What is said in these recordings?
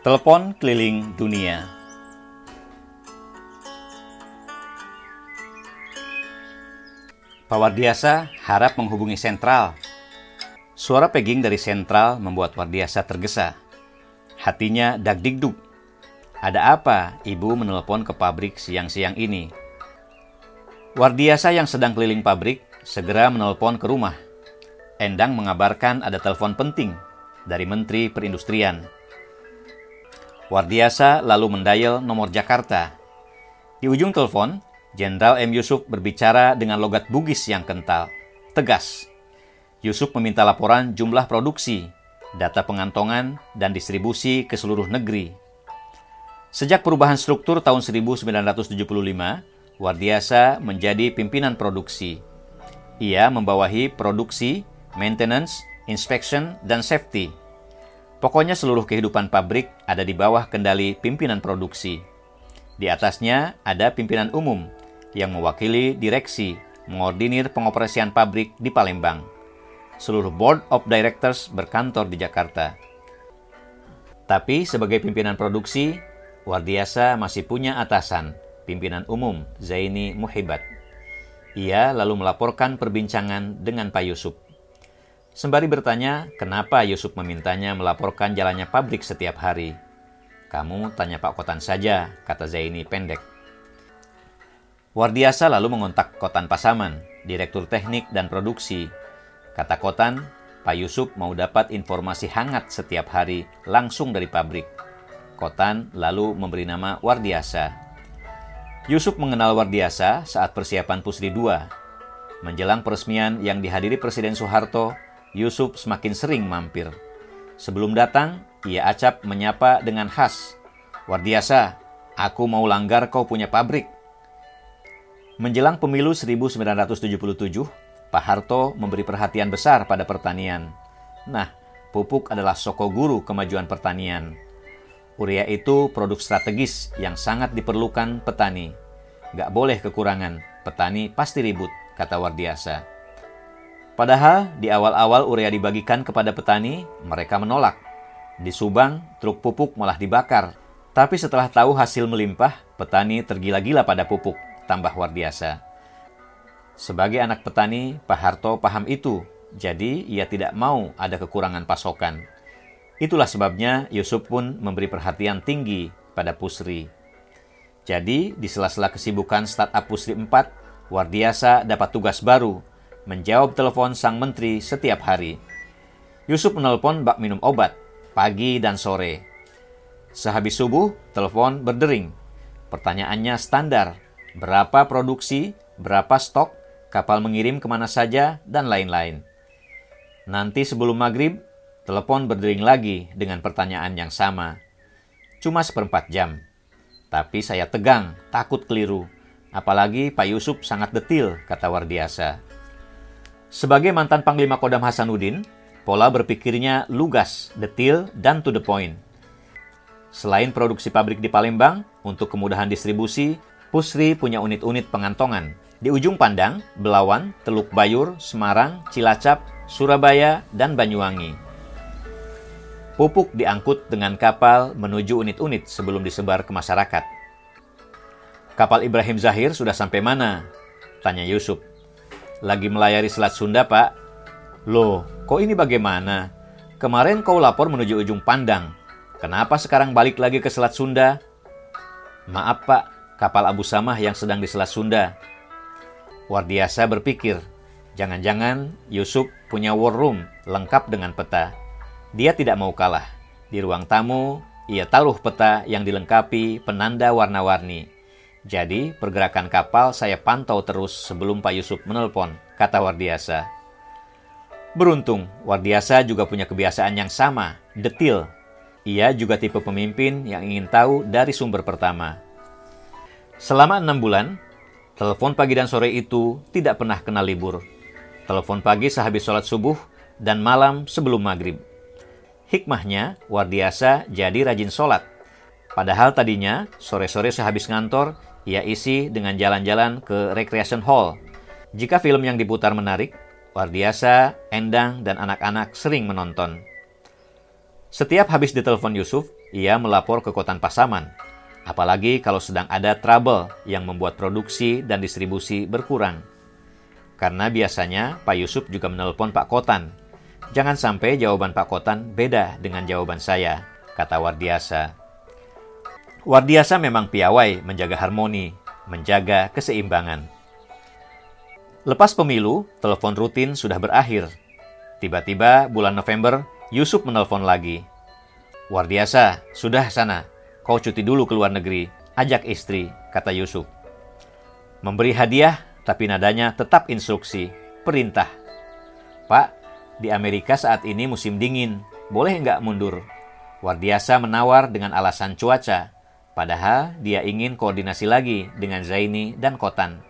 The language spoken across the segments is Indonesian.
Telepon keliling dunia. Pak Wardiasa harap menghubungi sentral. Suara pegging dari sentral membuat Wardiasa tergesa. Hatinya dag-digdug. Ada apa ibu menelpon ke pabrik siang-siang ini? Wardiasa yang sedang keliling pabrik segera menelpon ke rumah. Endang mengabarkan ada telepon penting dari Menteri Perindustrian. Wardiasa lalu mendayal nomor Jakarta. Di ujung telepon, Jenderal M. Yusuf berbicara dengan logat Bugis yang kental, tegas. Yusuf meminta laporan jumlah produksi, data pengantongan, dan distribusi ke seluruh negeri. Sejak perubahan struktur tahun 1975, Wardiasa menjadi pimpinan produksi. Ia membawahi produksi, maintenance, inspection, dan safety. Pokoknya seluruh kehidupan pabrik ada di bawah kendali pimpinan produksi. Di atasnya ada pimpinan umum yang mewakili direksi mengordinir pengoperasian pabrik di Palembang. Seluruh board of directors berkantor di Jakarta. Tapi sebagai pimpinan produksi, Wardiasa masih punya atasan, pimpinan umum Zaini Muhibat. Ia lalu melaporkan perbincangan dengan Pak Yusuf. Sembari bertanya, kenapa Yusuf memintanya melaporkan jalannya pabrik setiap hari. Kamu tanya Pak Kotan saja, kata Zaini pendek. Wardiasa lalu mengontak Kotan Pasaman, Direktur Teknik dan Produksi. Kata Kotan, Pak Yusuf mau dapat informasi hangat setiap hari langsung dari pabrik. Kotan lalu memberi nama Wardiasa. Yusuf mengenal Wardiasa saat persiapan Pusri II. Menjelang peresmian yang dihadiri Presiden Soeharto, Yusuf semakin sering mampir. Sebelum datang, ia acap menyapa dengan khas. Wardiasa, aku mau langgar kau punya pabrik. Menjelang pemilu 1977, Pak Harto memberi perhatian besar pada pertanian. Nah, pupuk adalah soko guru kemajuan pertanian. Urea itu produk strategis yang sangat diperlukan petani. Gak boleh kekurangan, petani pasti ribut, kata Wardiasa. Padahal di awal-awal urea dibagikan kepada petani, mereka menolak. Di Subang, truk pupuk malah dibakar. Tapi setelah tahu hasil melimpah, petani tergila-gila pada pupuk, tambah Wardiasa. Sebagai anak petani, Pak Harto paham itu, jadi ia tidak mau ada kekurangan pasokan. Itulah sebabnya Yusuf pun memberi perhatian tinggi pada Pusri. Jadi, di sela-sela kesibukan startup Pusri 4, Wardiasa dapat tugas baru, menjawab telepon sang menteri setiap hari. Yusuf menelpon bak minum obat, pagi dan sore. Sehabis subuh, telepon berdering. Pertanyaannya standar, berapa produksi, berapa stok, kapal mengirim ke mana saja, dan lain-lain. Nanti sebelum maghrib, Telepon berdering lagi dengan pertanyaan yang sama. Cuma seperempat jam. Tapi saya tegang, takut keliru. Apalagi Pak Yusuf sangat detil, kata Wardiasa. Sebagai mantan Panglima Kodam Hasanuddin, pola berpikirnya lugas, detil, dan to the point. Selain produksi pabrik di Palembang, untuk kemudahan distribusi, Pusri punya unit-unit pengantongan. Di ujung pandang, Belawan, Teluk Bayur, Semarang, Cilacap, Surabaya, dan Banyuwangi. Pupuk diangkut dengan kapal menuju unit-unit sebelum disebar ke masyarakat. Kapal Ibrahim Zahir sudah sampai mana? Tanya Yusuf. Lagi melayari Selat Sunda, Pak. Loh, kok ini bagaimana? Kemarin kau lapor menuju ujung pandang. Kenapa sekarang balik lagi ke Selat Sunda? Maaf, Pak. Kapal Abu Samah yang sedang di Selat Sunda. Wardiasa berpikir, jangan-jangan Yusuf punya war room lengkap dengan peta. Dia tidak mau kalah. Di ruang tamu, ia taruh peta yang dilengkapi penanda warna-warni. Jadi, pergerakan kapal saya pantau terus sebelum Pak Yusuf menelpon, kata Wardiasa. Beruntung, Wardiasa juga punya kebiasaan yang sama, detil. Ia juga tipe pemimpin yang ingin tahu dari sumber pertama. Selama enam bulan, telepon pagi dan sore itu tidak pernah kena libur. Telepon pagi sehabis sholat subuh dan malam sebelum maghrib. Hikmahnya, Wardiasa jadi rajin sholat. Padahal tadinya, sore-sore sehabis ngantor, ia isi dengan jalan-jalan ke recreation hall. Jika film yang diputar menarik, Wardiasa, Endang, dan anak-anak sering menonton. Setiap habis ditelepon Yusuf, ia melapor ke Kotan Pasaman. Apalagi kalau sedang ada trouble yang membuat produksi dan distribusi berkurang. Karena biasanya Pak Yusuf juga menelpon Pak Kotan. Jangan sampai jawaban Pak Kotan beda dengan jawaban saya, kata Wardiasa. Wardiasa memang piawai menjaga harmoni, menjaga keseimbangan. Lepas pemilu, telepon rutin sudah berakhir. Tiba-tiba bulan November, Yusuf menelpon lagi. Wardiasa, sudah sana. Kau cuti dulu ke luar negeri. Ajak istri, kata Yusuf. Memberi hadiah, tapi nadanya tetap instruksi, perintah. Pak, di Amerika saat ini musim dingin. Boleh nggak mundur? Wardiasa menawar dengan alasan cuaca. Padahal dia ingin koordinasi lagi dengan Zaini dan Kotan.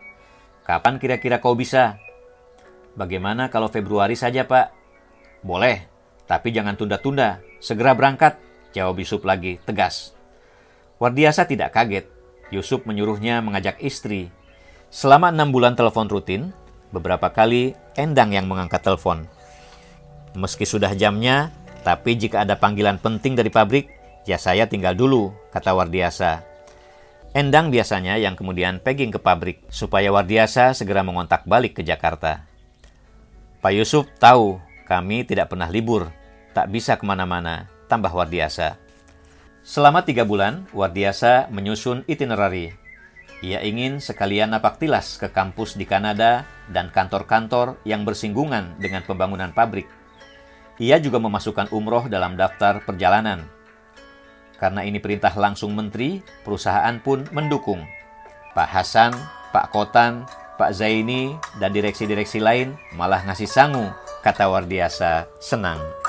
Kapan kira-kira kau bisa? Bagaimana kalau Februari saja, Pak? Boleh, tapi jangan tunda-tunda. Segera berangkat, jawab Yusuf lagi, tegas. Wardiasa tidak kaget. Yusuf menyuruhnya mengajak istri. Selama enam bulan telepon rutin, beberapa kali Endang yang mengangkat telepon. Meski sudah jamnya, tapi jika ada panggilan penting dari pabrik, ya saya tinggal dulu, kata Wardiasa. Endang biasanya yang kemudian pegging ke pabrik supaya Wardiasa segera mengontak balik ke Jakarta. Pak Yusuf tahu kami tidak pernah libur, tak bisa ke mana-mana, tambah Wardiasa. Selama tiga bulan, Wardiasa menyusun itinerary. Ia ingin sekalian napak tilas ke kampus di Kanada dan kantor-kantor yang bersinggungan dengan pembangunan pabrik. Ia juga memasukkan umroh dalam daftar perjalanan. Karena ini perintah langsung menteri, perusahaan pun mendukung. Pak Hasan, Pak Kotan, Pak Zaini, dan direksi-direksi lain malah ngasih sangu kata Wardiasa senang.